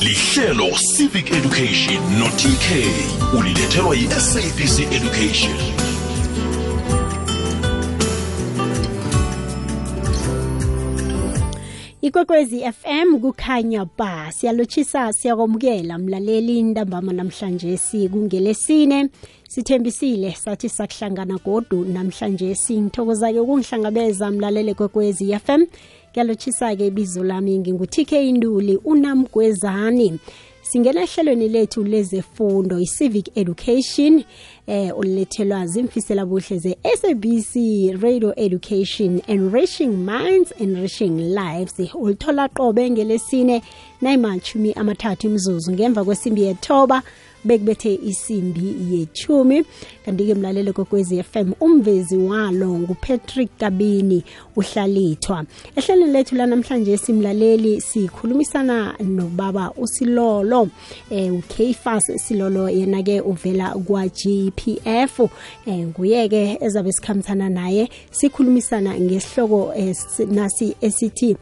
lihlelo civic education no-tk ulilethelwa yi-sabc education. Ikwekwezi FM kukhanya ba siyalotshisa siyakwamukela mlaleli ntambama namhlanje sikungelesine. Sithembisile sathi sakuhlangana godu namhlanje singithokoza-ke ukungihlangabeza mlalele kwekwezi FM kuyalochisa-ke ibizo lami ngingu-tk induli unamgwezani. Singena ehlelweni lethu lezefundo i-civic education eh ulethelwa zimfisela buhle ze-sabc radio education enriching minds enriching lives ulithola qobe ngelesine nayimashumi amathathu imzuzu ngemva kwesimbi yethoba bekubethe isimbi yechumi. Kanti-ke mlalelo kokwezi FM umvezi walo ngupatrick kabini uhlalithwa ehlelo lethu lanamhlanje simlaleli sikhulumisana nobaba usilolo. Eh ukfas silolo yena-ke uvela kwa-gpf eh nguye-ke ezabe sikhambisana naye sikhulumisana ngesihloko eh, nasi esithi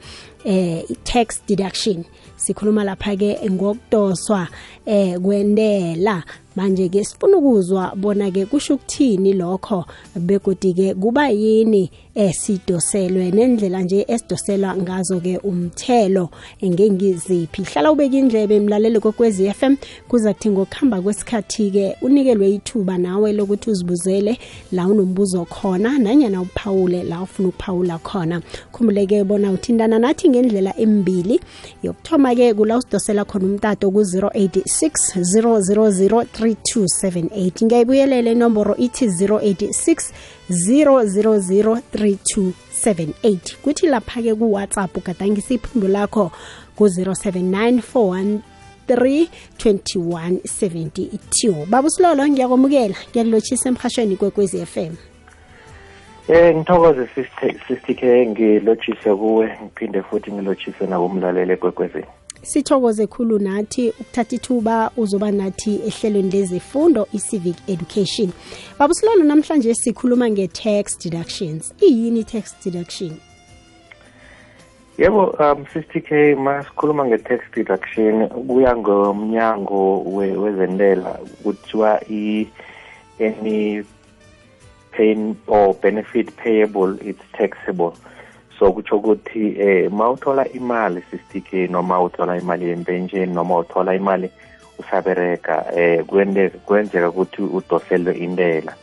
eh tax deduction sikhuluma lapha-ke ngokudoswa eh kwendela manje ke sifuna ukuzwa bona ke kusho ukuthini lokho begodi ke kuba yini esidoselwe nendlela nje esidoselwa ngazo ke umthelo. Ngengiziphi hlala ubeka indlebe emlaleli kokwezi FM kuza kuthi ngokuhamba kwesikhathi ke unikelwe ithuba nawe lokuthi uzibuzele la unombuzo khona nanyana uphawule la ufuna ukuphawula khona. Khumbuleke bona uthindana nathi ngendlela embili. Yokuthoma ke kula usidosela khona umtato ku 086 000 3278 ngiyayibuyelela inomboro ithi 086 000 3278 kuthi lapha-ke kuwhatsapp ugadangisa iphimbo lakho ku-079 413 baba usilolo ngiyakwamukela ngiyakulotshisa emhashweni kwekwezi FM Eh ngithokoze sister K ngilotshise kuwe ngiphinde futhi ngilotshise nakumlaleli kwekwezini sithokoze khulu nathi ukuthatha ithuba uzoba nathi ehlelweni lezefundo i-civic education. Baba silolo namhlanje sikhuluma nge-tax deductions. Iyini i-tax deduction? Yebo um sister k masikhuluma nge-tax deduction kuya ngomnyango wezentela kuthiwa i-any pain or benefit payable it's taxable so kutsho ukuthi eh mawuthola imali sisitike noma uthola imali yempension noma uthola imali usabereka eh kwenzeka ukuthi udoselwe intela.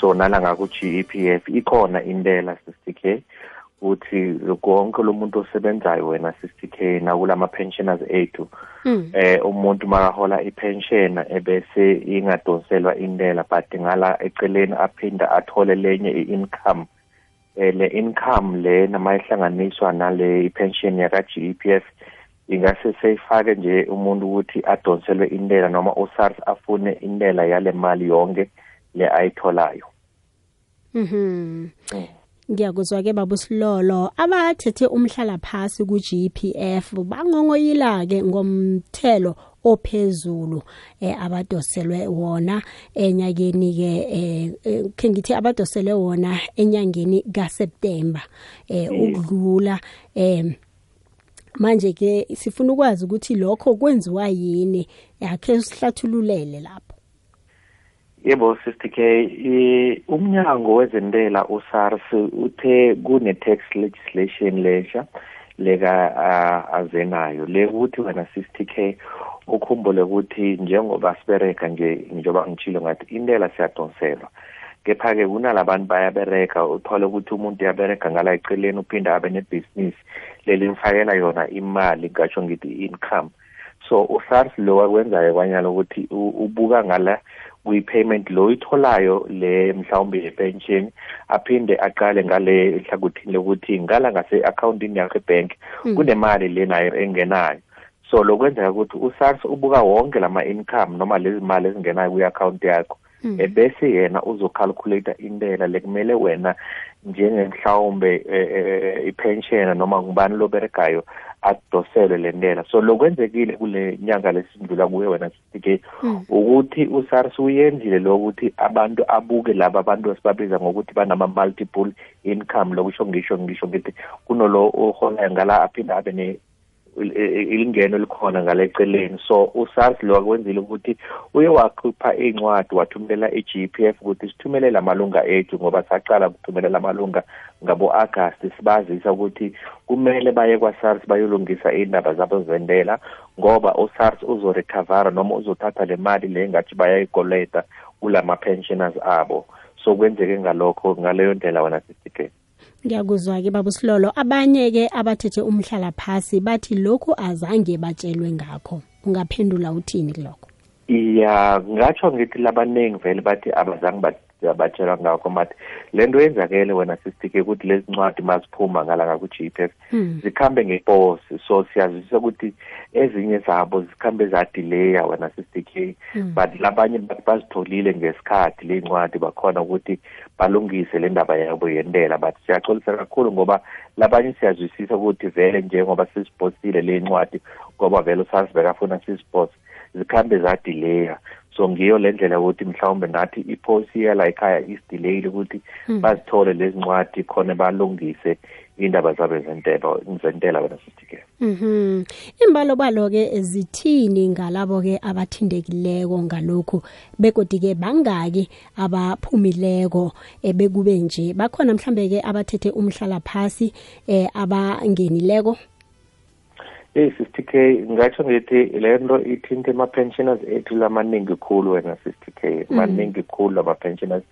So nalanga ku-GEPF ikhona intela sisitike uthi konke lo muntu osebenzayo wena sisitike nakulama pensioners ethu eh umuntu makahola ipension ebese ingadonselwa intela but ngala eceleni aphinda athole lenye i-income eh le income le namayihlanganiswa nale pension yaka GEPF ingase seyifake nje umuntu ukuthi adonselwe intela noma uSARS afune intela yale mali yonke le ayitholayo. Mhm ngiyakuzwa ke baba Silolo. Abathethe umhlala phasi ku GPF bangongoyila ke ngomthelo ophezulu eh abadoselwe wona enyakeni ke eh ke ngithi abadoselwe wona enyangeni kaSeptember eh ukudlula eh manje ke sifuna ukwazi ukuthi lokho kwenziwa yini yakhe sihlathululele lapho. Yebo sister K umnyango wezentela uSARS uthe kune tax legislation lesha leka azenayo le ukuthi wena sister K ukhumbule ukuthi njengoba sibereka nje njengoba ngitshilo ngathi intela siyadonselwa. Kepha-ke kunalabantu bayabereka uthole ukuthi umuntu uyabereka ngala eceleni uphinda abe nebhizinisi. Leli mfakela yona imali ngatsho ngithi i-income so usars lo akwenzayo kwanyala ukuthi ubuka ngala kwi-payment lo itholayo le mhlawumbe ye-pension aphinde aqale ngale hlangothini lokuthi ngala ngase-akhawuntini yakho ebhenk kunemali le nayo engenayo. So lokwenzeka ukuthi usars ubuka wonke lama-income noma lezi mali ezingenayo kwi-akhawunti yakho. Ebese yena uzocalculate intela lekumele wena njengemhlawumbe ipension noma ngubani loberekayo adoselwe le ntela. So lokwenzekile kule nyanga lesindlula kuye wena sike ukuthi usars uyenzile lokuthi abantu abuke laba abantu esibabiza ngokuthi banama multiple income lokusho ngisho ngisho ngithi kunolo oholayo ngala aphinda abe ilingeno likhona ngaleceleni so uSARS lo akwenzile ukuthi uye wakhipha incwadi wathumelela eGPF ukuthi sithumelele amalunga ethu ngoba saqala ukuthumelela amalunga ngabo August sibazisa ukuthi kumele baye kwaSARS bayolungisa indaba zabo zendela ngoba uSARS uzorecover noma uzothatha le mali le ngathi bayayikoleta kulama pensioners abo. So kwenzeke ngalokho ngaleyo ndlela wena sisike ngiyakuzwa ke baba Silolo abanye ke abathethe umhlala phasi bathi lokhu azange batshelwe ngakho. Ungaphendula uthini kuloko iya ngatsho ngithi labaningi vele bathi abazange batshelwa ngakho mathi le nto yenzakele wena sisike ukuthi lezi ncwadi maziphuma ngalanga ku-g p f zikhambe ngeposi. So siyazwisisa ukuthi ezinye zabo zikhambe zadileya wena sisike Hmm. but labanye bathi bazitholile ngesikhathi le ncwadi bakhona ukuthi balungise le ndaba yabo yentela. But siyaxolisa kakhulu ngoba labanye siyazwisisa ukuthi vele njengoba siziposile le ncwadi ngoba vele usars bekafuna sizipose zikhambe zadileya so ngiyo le ndlela yokuthi mhlawumbe nathi iposi yala ekhaya isidelayile ukuthi bazithole lezi ncwadi khona balungise indaba zabo zentela zentela wena sithike Mhm. Imbalo balo ke zithini ngalabo ke abathindekileko ngalokho begodi ke bangaki abaphumileko ebekube nje bakhona mhlambe ke abathethe umhlala phasi eh abangenileko? Sister K ngatsho ngithi le nto ithinta ama-pensioners ethu lamaningi khulu wena Sister K. Maningi khulu ama-pensioners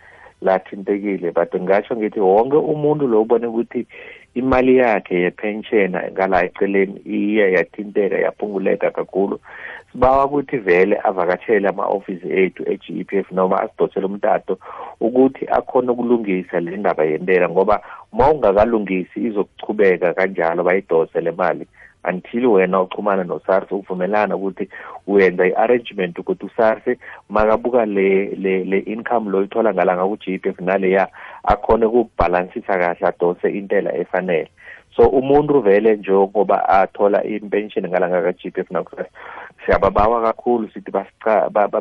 lathintekile but ngatsho ngithi wonke umuntu lo ubone ukuthi imali yakhe yepenshena ngala eceleni iye yathinteka yaphunguleka kakhulu. Sibawa ukuthi vele avakatshele ama-ofisi ethu e-GEPF noma asidosele umtato ukuthi akhone ukulungisa le ndaba yentela ngoba uma ungakalungisi izokuchubeka kanjalo bayidose le mali. Until wena uchumana no-SARS uvumelana ukuthi uyenza i-arrangement ukuthi u-SARS makabuka le le le income lo ithola ngalanga ku-GPF naleya akhone ukubhalansisa kahle adose intela efanele. So umuntu vele njengoba athola impension ngalanga ka-GPF naku siyababawa kakhulu sithi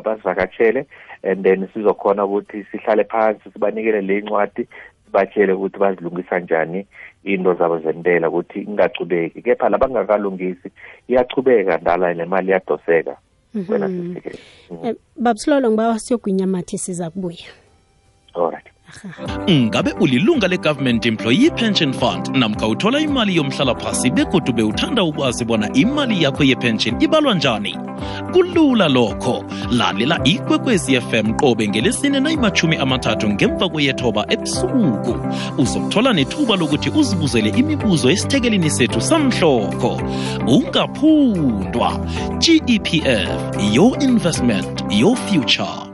basivakatshele and then sizokhona ukuthi sihlale phansi sibanikele le ncwadi batshele ukuthi bazilungisa njani into zabo zentela ukuthi ingachubeki kepha labangakalungisi iyachubeka ndala nemali iyadoseka. Wena sisike Eh, babusilolo ngibawa siyogwinya mathi siza kubuya. Alright ngabe ulilunga le-government employee pension fund namkha uthola imali yomhlalaphasi begodu bewuthanda ukwazi bona imali yakho yepension ibalwa njani? Kulula lokho. Lalela ikwekwezi fm qobe ngelesine nayimachumi amathathu ngemva kweyethoba ebusuku. Uzokuthola nethuba lokuthi uzibuzele imibuzo esithekelini sethu samhlokho. Ungaphundwa. Gepf your investment your future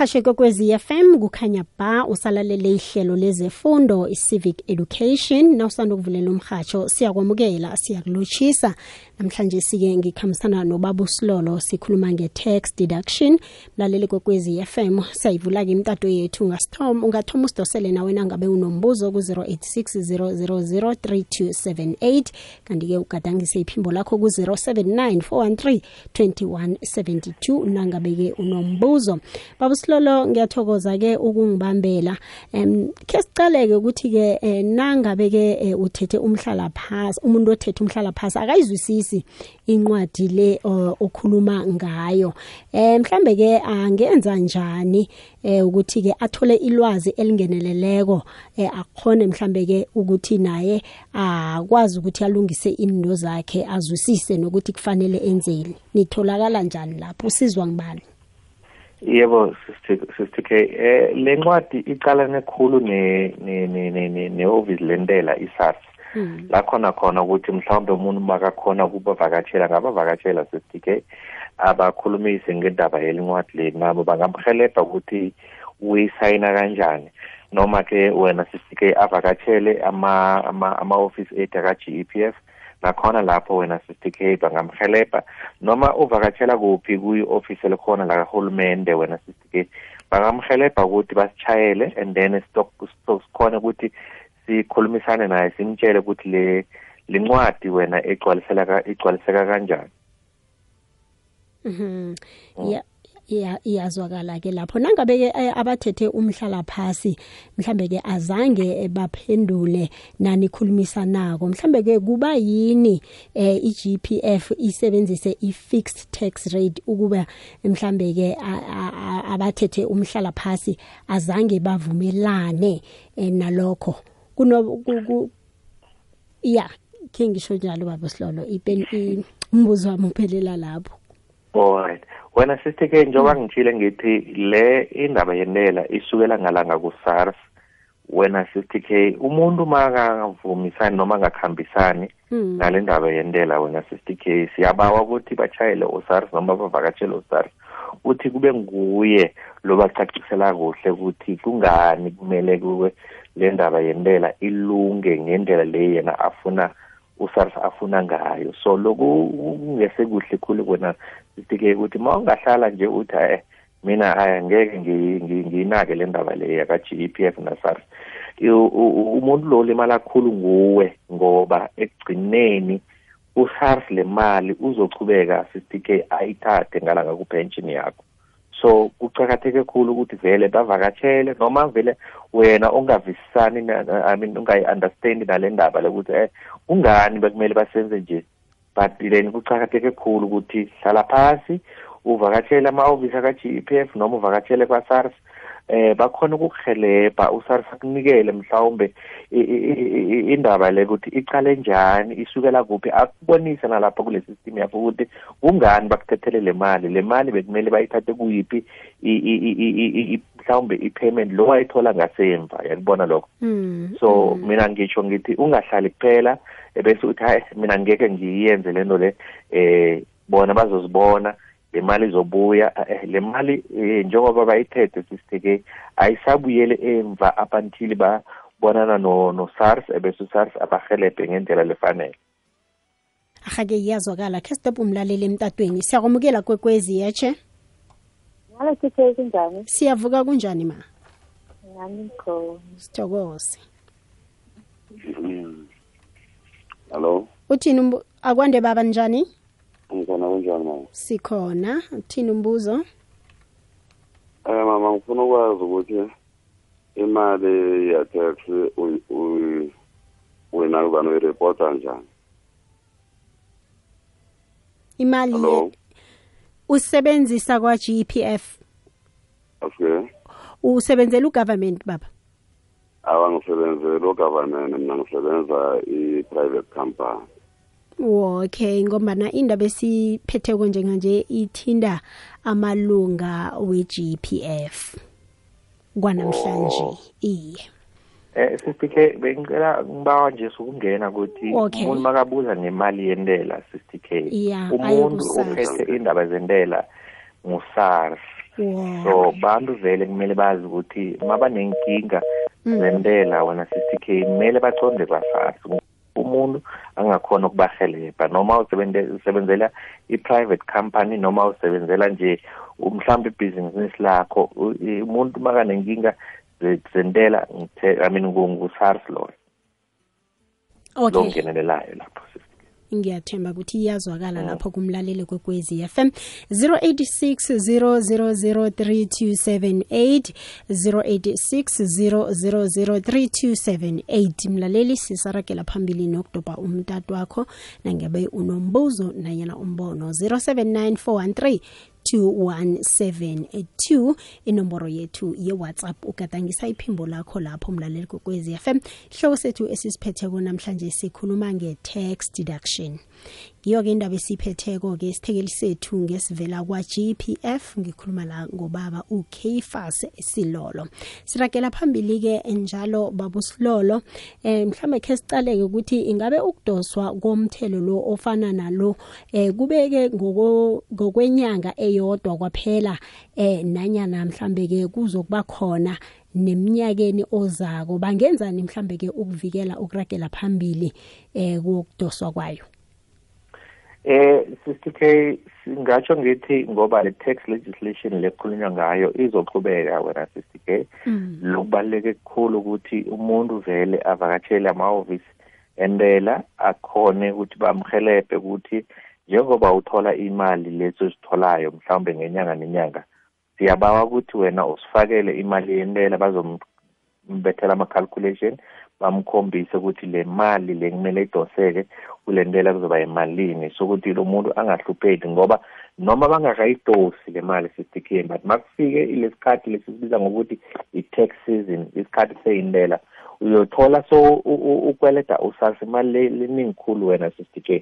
umhasheko kwezi FM kukhanya ba usalalele ihlelo lezefundo i-civic education. Nawusanda ukuvulela umhatsho siyakwamukela siyakulotshisa namhlanje sike ngikhambisana nobaba usilolo sikhuluma nge-tax deduction. Mlaleli kwekwezi FM siyayivula-ke imtato yethu. Ungasithoma ungathoma usidosele nawe nangabe unombuzo ku-086 0003278 kanti-ke ugadangise iphimbo lakho ku-079 413 2172 nangabe-ke unombuzo. Baba usilolo ngiyathokoza-ke ukungibambela. Um khe sicaleke ukuthi-ke eh, nangabe-ke eh, uthethe umhlala phasi umuntu othethe umhlala phasi akayizwisisi. Incwadi le uh, okhuluma ngayo. Eh mhlambe ke angenza njani eh ukuthi ke athole ilwazi elingeneleleko eh akhone mhlambe ke ukuthi naye akwazi ukuthi alungise indo zakhe azwisise nokuthi kufanele enzeni. Nitholakala njani lapho? Usizwa ngibani yebo sister K. Eh le ncwadi iqalane khulu ne ne ne ne ne-office lentela i-SARS. La khona khona ukuthi mhlawumbe umuntu makakhona ukubavakatshela ngabavakatshela sister K abakhulumise ngendaba yelincwadi le nabo bangamhelebha ukuthi uyisayina kanjani. Noma ke wena K avakatshele ama ama ama-office ethu aka-GEPF nakhona lapho wena k bangamhelebha noma uvakatshela kuphi kuyi-ofisi elikhona la kahulumende wena k bangamhelebha ukuthi basitshayele and then sikhona ukuthi sikhulumisane naye simtshele ukuthi le lincwadi wena igcwaliseka igcwaliseka kanjani. Mhm. Ya ya iyazwakala ke lapho. Nangabe ke eh, abathethe umhlala phasi mhlambe ke azange baphendule nani khulumisanako mhlambe ke kuba yini eh iGPF isebenzise ifixed tax rate ukuba mhlambe ke abathethe umhlala phasi azange bavumelane eh, nalokho? Kuno ku- ku- ya ke ngisho njalo baba Silolo umbuzo wami uphelela lapho. Alright wena sister ke njengoba ngitshile ngithi le indaba yentela isukela ngalanga ku-sars wena sister k umuntu makangavumisani noma angakhambisani Mm. ngale ndaba yentela wena sister k siyabawa ukuthi bachayele usars noma bavakatshele usars uthi kube nguye lobacacisela kuhle ukuthi kungani kumele kuwe le ndaba yentela ilunge ngendlela le yena afuna usars afuna ngayo. So loku kungese kuhle khulu kona sitike ukuthi ma ungahlala nje uthi eh mina aya ngeke ngi- ngi- ngiyinake le ndaba le yaka-GEPF na-SARS. I- u- u- umuntu lo limala kakhulu nguwe ngoba ekugcineni u-SARS le mali uzochubeka sisitike ayithathe ngalanga kupension yakho. So kucakatheke khulu ukuthi vele bavakatshele noma vele wena ungavisisani i mean ungayi-understandi nale ndaba lokuthi eh kungani bekumele basenze nje? But then kucakatheke khulu ukuthi hlala phasi uvakatshele ama-ofisi aka-GEPF noma uvakatshele kwa-SARS eh bakhona ukukuhelebha usars akunikele mhlawumbe i- i- i- i- indaba le ukuthi iqale njani isukela kuphi akubonise nalapha kule system yakho ukuthi kungani bakuthethele le mali le mali bekumele bayithathe kuyiphi i- i- i- i- i- i- mhlawumbe i-payment lo wayithola ngasemva yakubona lokho Mm. so mina ngisho ngithi ungahlali kuphela eh, bese uthi hayi mina ngeke ngiyenze lento le eh bona bazozibona le mali izobuya eh, le mali eh, njengoba bayithethe sisitheke ayisabuyele emva up until babonana no, no SARS ebese uSARS abahelebhe ngendlela lefanele. Ahake iyazwakala. Khe stop umlaleli emtatweni. Siyakwamukela kwekwezi yeche kunjani? siyavuka kunjani ma? Nami khona. sithokoze. Hello, uthini akwande baba njani mama? sikhona uthini umbuzo Eh mama ngifuna ukwazi ukuthi imali ya tax uyi- uyi- wena kuzana uyireporta njani? imali ye- usebenzisa kwa GPF okay. usebenzela ugovernment baba Abangisebenzeli ugovernment mina ngisebenza i-private company. Okay ngombana indaba esiphetheko njenganje ithinda amalunga we-GPF kwanamhlanje iye eh sisitike bengicela ngibawa nje sukungena ukuthi Okay. umuntu makabuza ngemali yentela sisitike Yeah, umuntu ayoku-SARS. ophethe indaba zentela ngu-SARS Wow. so bantu vele kumele bazi ukuthi mabanenkinga zentela wena CCK kumele baconde kwa-SARS umuntu angakhona ukubahelebha. Noma usebenzela i-private company noma usebenzela nje mhlawumbe ibhizinisi lakho umuntu makanenkinga ze- zentela i mean ngu- ngu-SARS loyo lo okay. Ngenelelayo lapho ngiyathemba ukuthi iyazwakala lapho kumlaleli kwekwezi FM 0860003278 0860003278 mlaleli sisaragela phambili nokudobha umtatu wakho nangabe unombuzo nanyana umbono. 079413 2172 inomboro yethu ye-whatsapp. Ugadangisa iphimbo lakho lapho mlaleli kokwezi fm hloko sethu esisiphethe namhlanje sikhuluma nge-tax deduction. Ngiyo-ke indaba esiphetheko-ke isithekeli sethu ngesivela kwa-gpf ngikhuluma la ngobaba ukfas silolo. Sirakela phambili-ke njalo babusilolo eh mhlambe khe sicaleke ukuthi ingabe ukudoswa komthelo lo ofana nalo eh kubeke ngoko- ngokwenyanga eyodwa kwaphela eh nanyana mhlambe ke kuzokuba khona neminyakeni ozako. Bangenzani mhlambe ke ukuvikela ukuragela phambili eh kokudoswa kwayo? Eh Sister K singatsho ngithi ngoba le tax legislation lekhulunywa ngayo izoqhubeka wena Sister K. Lokubaleke kukhulu ukuthi umuntu vele avakatshele amahhovisi entela akhone ukuthi bamhelebhe ukuthi njengoba uthola imali lezo zitholayo mhlawumbe ngenyanga nenyanga siyabawa ukuthi wena usifakele imali yentela bazombethela ama-calculation bamkhombise ukuthi le mali le kumele idoseke kule ntela kuzoba yimalini. Sokuthi lo muntu angahlupheki ngoba noma bangakayidosi le mali sistikheni but makufike lesikhathi lesisibiza ngokuthi i-tax season isikhathi seyintela uyothola so ukweleta usasa imali le- leningi khulu wena sister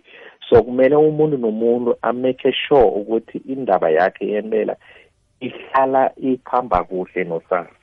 so kumele umuntu nomuntu amake sure ukuthi indaba yakhe yentela ihlala ikhamba kuhle nosasa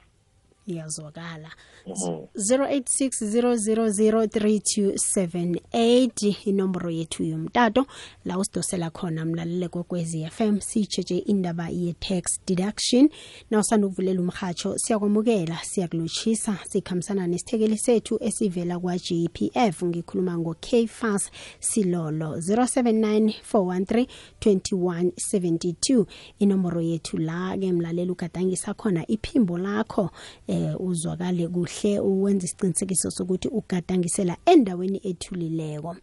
iyazwakala. Mhm. 0860003278 inomboro yethu yomtato. La usidosela khona mlalele kokwezi FM sitsheje indaba ye-tax deduction. Na usanda ukuvulela umhatsho siyakwamukela siyakulotshisa sikhambisana nesithekeli sethu esivela kwa-gpf ngikhuluma ngo-kfas silolo 0794132172 inomboro yethu la-ke mlaleli ugadangisa khona iphimbo lakho eh uzwakale kuhle uwenza isiqinisekiso sokuthi ugadangisela endaweni ethulileko.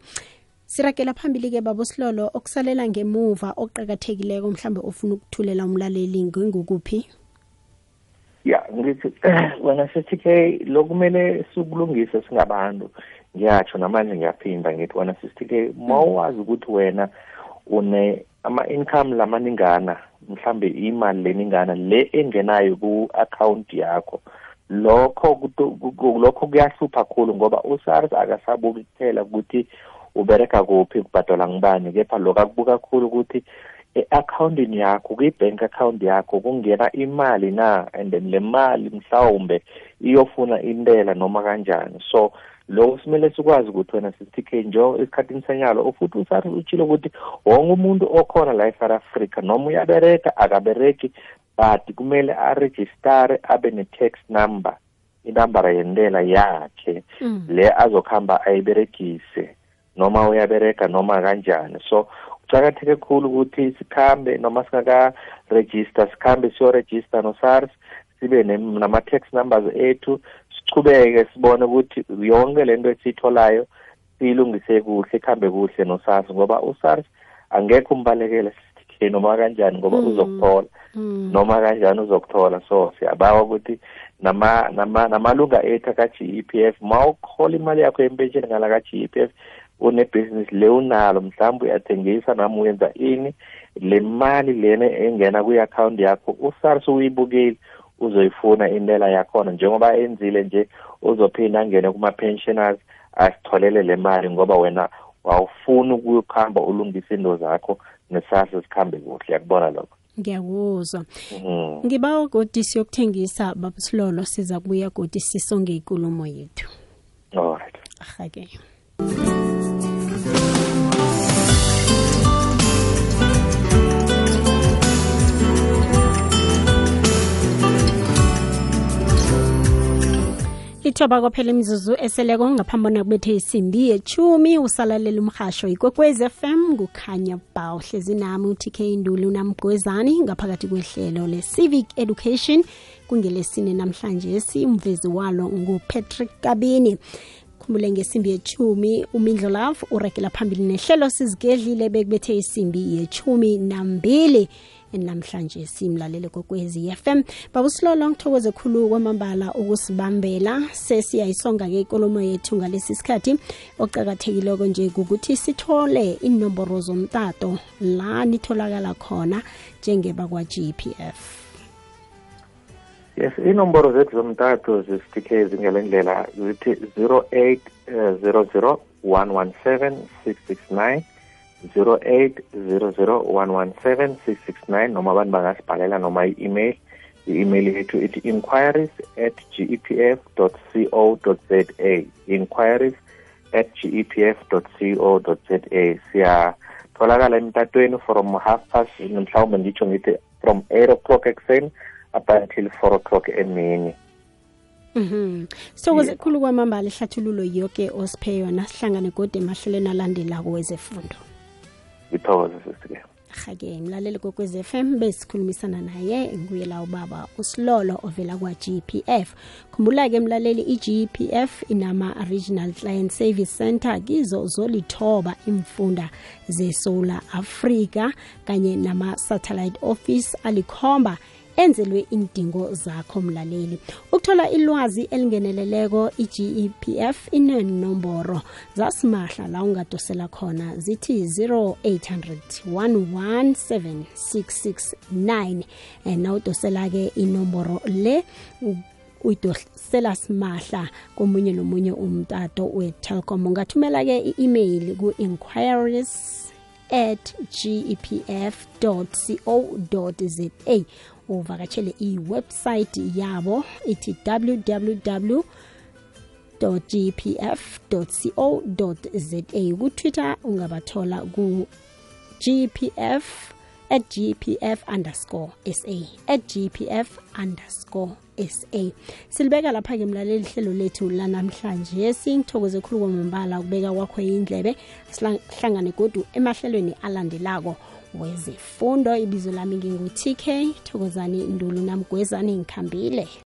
Sirakela phambili-ke babosilolo okusalela ngemuva okuqakathekileko mhlambe ofuna ukuthulela umlaleli ngengukuphi ya ngithi wena sithi ke lokumele sikulungise singabantu. Ngiyatsho namanje ngiyaphinda ngithi wena sithi ke mawazi ukuthi wena une ama-income lamaningana mhlambe imali leningana le engenayo ku-account yakho. Lokho kuto- ku- ku- lokho kuyahlupha kakhulu ngoba usars akasabuki kuphela ukuthi ubereka kuphi kubhadala ngibani kepha lokho akubuka kakhulu ukuthi e-akhawuntini yakho kwi-bank account yakho kungena imali na and then le mali mhlawumbe iyofuna intela noma kanjani. So lokho simele sikwazi ukuthi wena sisitk njo esikhathini senyalo futhi usari utshile ukuthi wonke umuntu okhona la e-south africa noma uyabereka akabereki but kumele arejistare abe ne-tax number inambara yentela yakhe Mm. le azokuhamba ayiberegise noma uyabereka noma kanjani so kucakatheke khulu ukuthi sikhambe noma singaka-register sikhambe siyoregister no-sars sibe nem- nama-tax numbers ethu sichubeke sibone ukuthi yonke le nto esiyitholayo siyilungise kuhle ikhambe kuhle no-sars ngoba u-sars angekho umbalekele sisithike noma kanjani ngoba Mm. uzokuthola Mm. noma kanjani uzokuthola so siyabawa ukuthi nama nama namalunga ethu aka-GEPF ma ukhola imali yakho yempesheni ngala ka-GEPF unebhizinisi le unalo mhlawumbe uyathengisa nami uyenza ini le mali lena engena kwi-akhawunti yakho usars uyibukile uzoyifuna intela yakhona njengoba enzile nje uzophinda angene kuma-pensioners asitholele le mali ngoba wena wawufuni ukuyokuhamba ulungise into zakho nesasa sikhambe kuhle. Yakubona lokho? Ngiyakuzwa. Mhm. ngiba godi siyokuthengisa babusilolo siza kubuya godi sisonge ikulumo yethu. Alright ahake lithoba kwaphela imizuzu eseleko ngaphambona kubethe isimbi yechumi usalalela umhasho f fm kukhanya ba uhlezi nami utk induli unamgwezani ngaphakathi kwehlelo le-civic education. Kungelesine namhlanje simvezi walo ngupatrick kabini. Khumbule ngesimbi yechumi umindlo love uregela phambili nehlelo sizigedlile bekubethe isimbi yechumi nambili namhlanje simlalele kokwezi FM babusilolo ngithokoze khulu kwamambala ukusibambela. Sesiyayisonga-ke ikolomo yethu ngalesi sikhathi ocakathekileko nje kukuthi sithole inomboro zomtato la nitholakala khona njengebakwa-gpf yes inomboro zethu zomtato zesitk zingele ndlela zithi 08 zero zero one one seven six six nine 0800117669 noma abantu bangasibhalela noma i-email i-email yethu ithi inquiries at gepf co za inquiries at gepf co za siyatholakala emtatweni from half past mhlawumbe ngitsho ngithi from 8 o'clock ekuseni up until 4 o'clock emini Mhm. Sithokoze khulu kwamambala ihlathululo yonke osiphe yona sihlangane kodwa emahlelweni alandelako wezefundo. Ngithokoze sisike Hake mlaleli kokwez f m besikhulumisana naye nguye la ubaba usilolo ovela kwa GPF. Khumbula ke mlaleli i-gpf inama Regional Client Service Center kizo zolithoba imfunda zesola Africa kanye nama satellite office alikhomba enzelwe indingo zakho mlaleli. Ukuthola ilwazi elingeneleleko i-GEPF inenomboro zasimahla la ungadosela khona zithi 0800 117 nawudosela-ke inomboro le uyidosela simahla komunye nomunye umtato we-telcom ungathumela-ke i-email ku-inquiries at gepf co za uvakatshele iwebsite yabo ithi www gpf co za kutwitter ungabathola ku gpf at gpf underscore sa at gpf underscore sa silibeka lapha-ke mlaleli hlelo lethu lanamhlanje. Singithokoze khulu kwamambala ukubeka kwakho indlebe sihlangane godu emahlelweni alandelako wezefundo ibizo lami ngingu-tk thokozani ndulu namgwezani ngikhambile